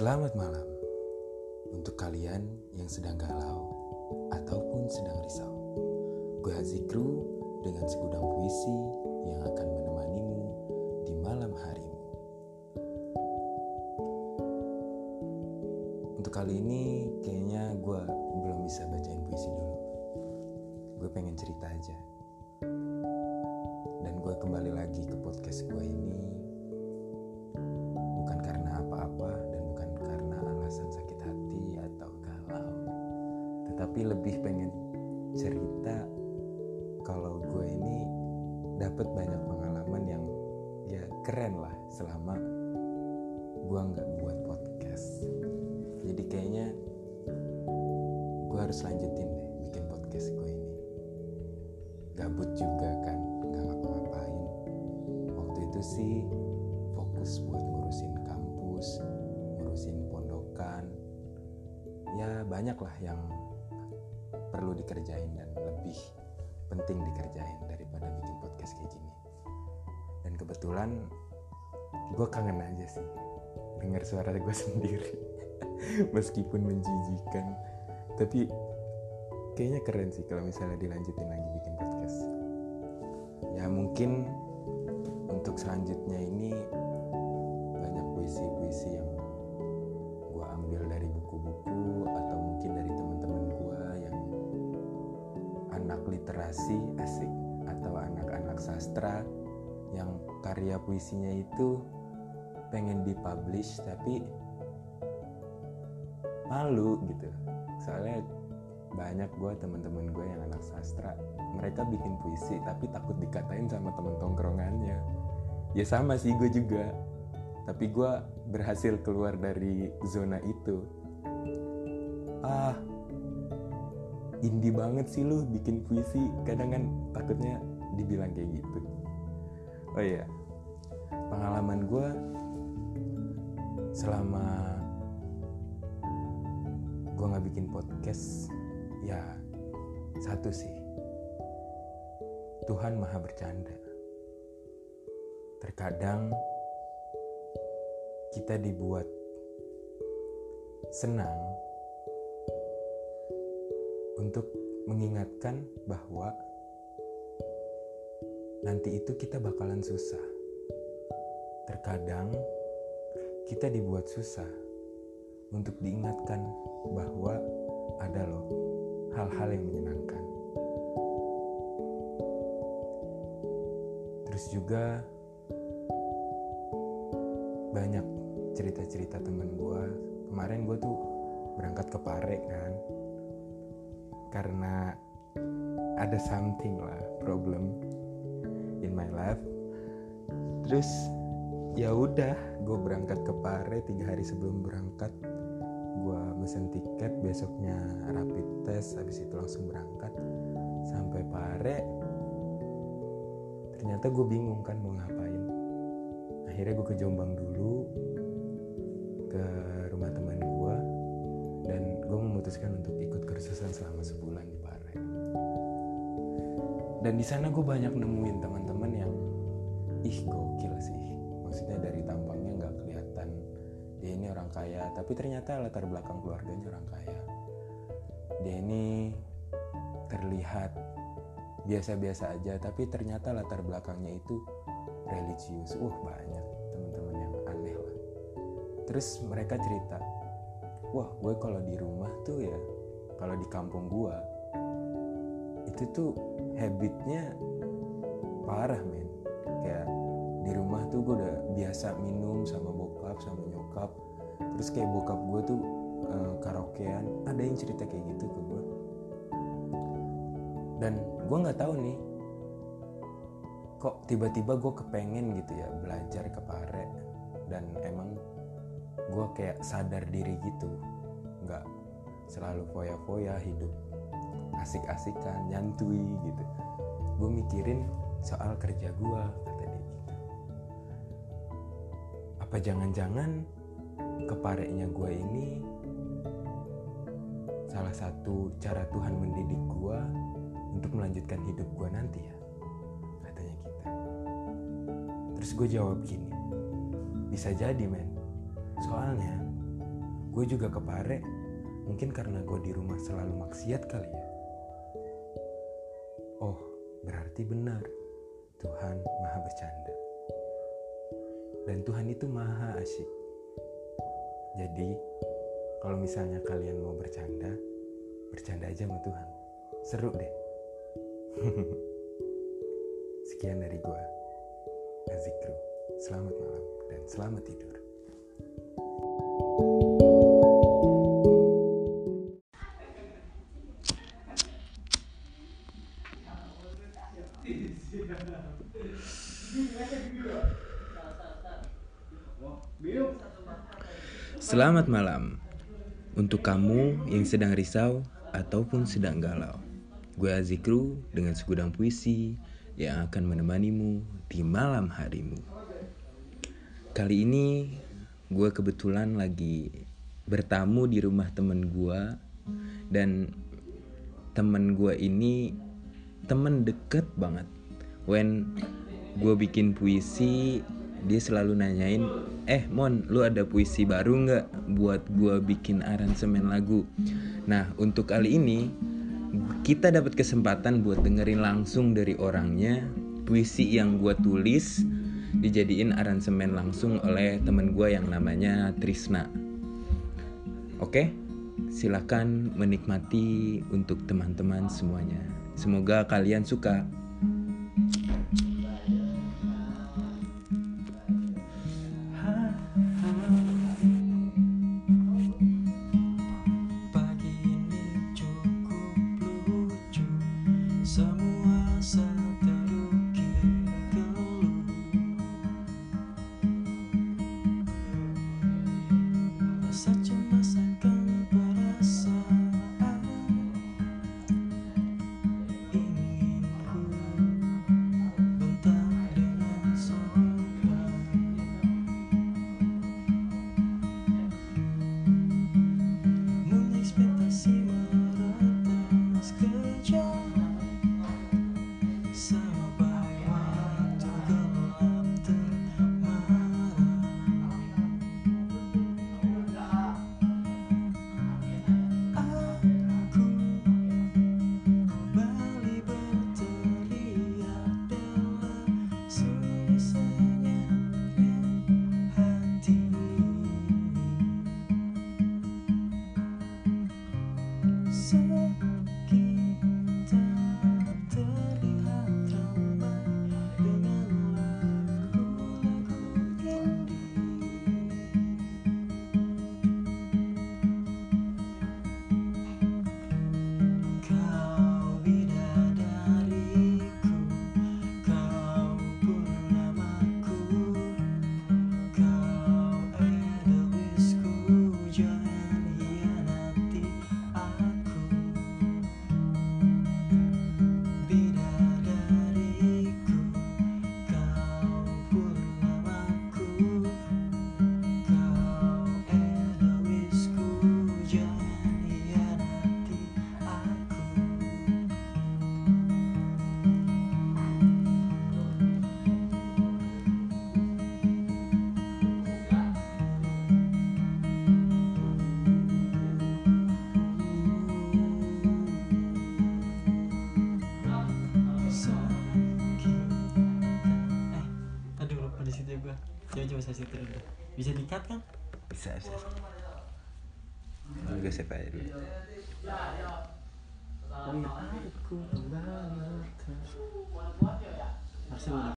Selamat malam untuk kalian yang sedang galau ataupun sedang risau. Gue Hazikru dengan segudang puisi yang akan menemanimu di malam harimu. Untuk kali ini kayaknya gue belum bisa bacain puisi dulu. Gue pengen cerita aja. Dan gue kembali lagi tetapi lebih pengen cerita kalau gue ini dapat banyak pengalaman yang ya keren lah selama gue nggak buat podcast. Jadi kayaknya gue harus lanjutin deh bikin podcast gue ini. Gabut juga kan nggak ngapa-ngapain. Waktu itu sih fokus buat ngurusin kampus ngurusin pondokan. Ya banyak lah yang perlu dikerjain dan lebih penting dikerjain daripada bikin podcast kayak gini. Dan kebetulan gue kangen aja sih dengar suara gue sendiri meskipun menjijikan. Tapi kayaknya keren sih kalau misalnya dilanjutin lagi bikin podcast. Ya mungkin untuk selanjutnya ini banyak puisi-puisi yang gue ambil dari buku-buku atau mungkin literasi asik atau anak-anak sastra yang karya puisinya itu pengen dipublish tapi malu gitu. Soalnya banyak gue teman-teman gue yang anak sastra mereka bikin puisi tapi takut dikatain sama temen tongkrongannya. Ya sama sih gue juga. Tapi gue berhasil keluar dari zona itu. Ah indie banget sih lu bikin puisi. Kadang kan takutnya dibilang kayak gitu. Oh iya. Pengalaman gue selama gue nggak bikin podcast ya satu sih. Tuhan maha bercanda. Terkadang kita dibuat senang untuk mengingatkan bahwa nanti itu kita bakalan susah. Terkadang kita dibuat susah untuk diingatkan bahwa ada loh hal-hal yang menyenangkan. Terus juga banyak cerita-cerita temen gue. Kemarin gue tuh berangkat ke Pare kan, karena ada something lah problem in my life. Terus ya udah, gue berangkat ke Pare tiga hari sebelum berangkat. Gue mesen tiket besoknya rapid test, habis itu langsung berangkat sampai Pare. Ternyata gue bingung kan mau ngapain. Akhirnya gue ke Jombang dulu ke rumah teman gue dan gue memutuskan untuk kursusan selama sebulan di Pare. Dan di sana gue banyak nemuin teman-teman yang ih gokil sih. Maksudnya dari tampangnya nggak kelihatan dia ini orang kaya, tapi ternyata latar belakang keluarganya orang kaya. Dia ini terlihat biasa-biasa aja, tapi ternyata latar belakangnya itu religius. Uh banyak teman-teman yang aneh lah. Terus mereka cerita, wah gue kalau di rumah tuh ya kalau di kampung gue itu tuh habitnya parah men. Kayak di rumah tuh gue udah biasa minum sama bokap sama nyokap. Terus kayak bokap gue tuh uh, karaokean. Ada yang cerita kayak gitu ke gue dan gue nggak tahu nih kok tiba-tiba gue kepengen gitu ya belajar ke pare. Dan emang gue kayak sadar diri gitu. Nggak selalu foya-foya hidup asik-asikan nyantui gitu. Gue mikirin soal kerja gue kata dia gitu. Apa jangan-jangan kepareknya gue ini salah satu cara Tuhan mendidik gue untuk melanjutkan hidup gue nanti ya? Katanya gitu. Terus gue jawab gini bisa jadi men. Soalnya gue juga kepare mungkin karena gue di rumah selalu maksiat kali ya? Oh berarti benar. Tuhan maha bercanda. Dan Tuhan itu maha asyik. Jadi kalau misalnya kalian mau bercanda bercanda aja sama Tuhan. Seru deh. Sekian dari gue Azikru. Selamat malam dan selamat tidur Selamat malam untuk kamu yang sedang risau ataupun sedang galau. Gue Azikru dengan segudang puisi yang akan menemanimu di malam harimu. Kali ini gue kebetulan lagi bertamu di rumah temen gue dan temen gue ini temen deket banget. When gue bikin puisi dia selalu nanyain eh mon lu ada puisi baru nggak buat gue bikin aransemen lagu? Nah untuk kali ini kita dapat kesempatan buat dengerin langsung dari orangnya. Puisi yang gue tulis dijadiin aransemen langsung oleh temen gue yang namanya Trisna. Oke? Silakan menikmati untuk teman-teman semuanya semoga kalian suka bisa situ dulu bisa dikat kan bisa bisa. Gue save aja dulu. Aku udah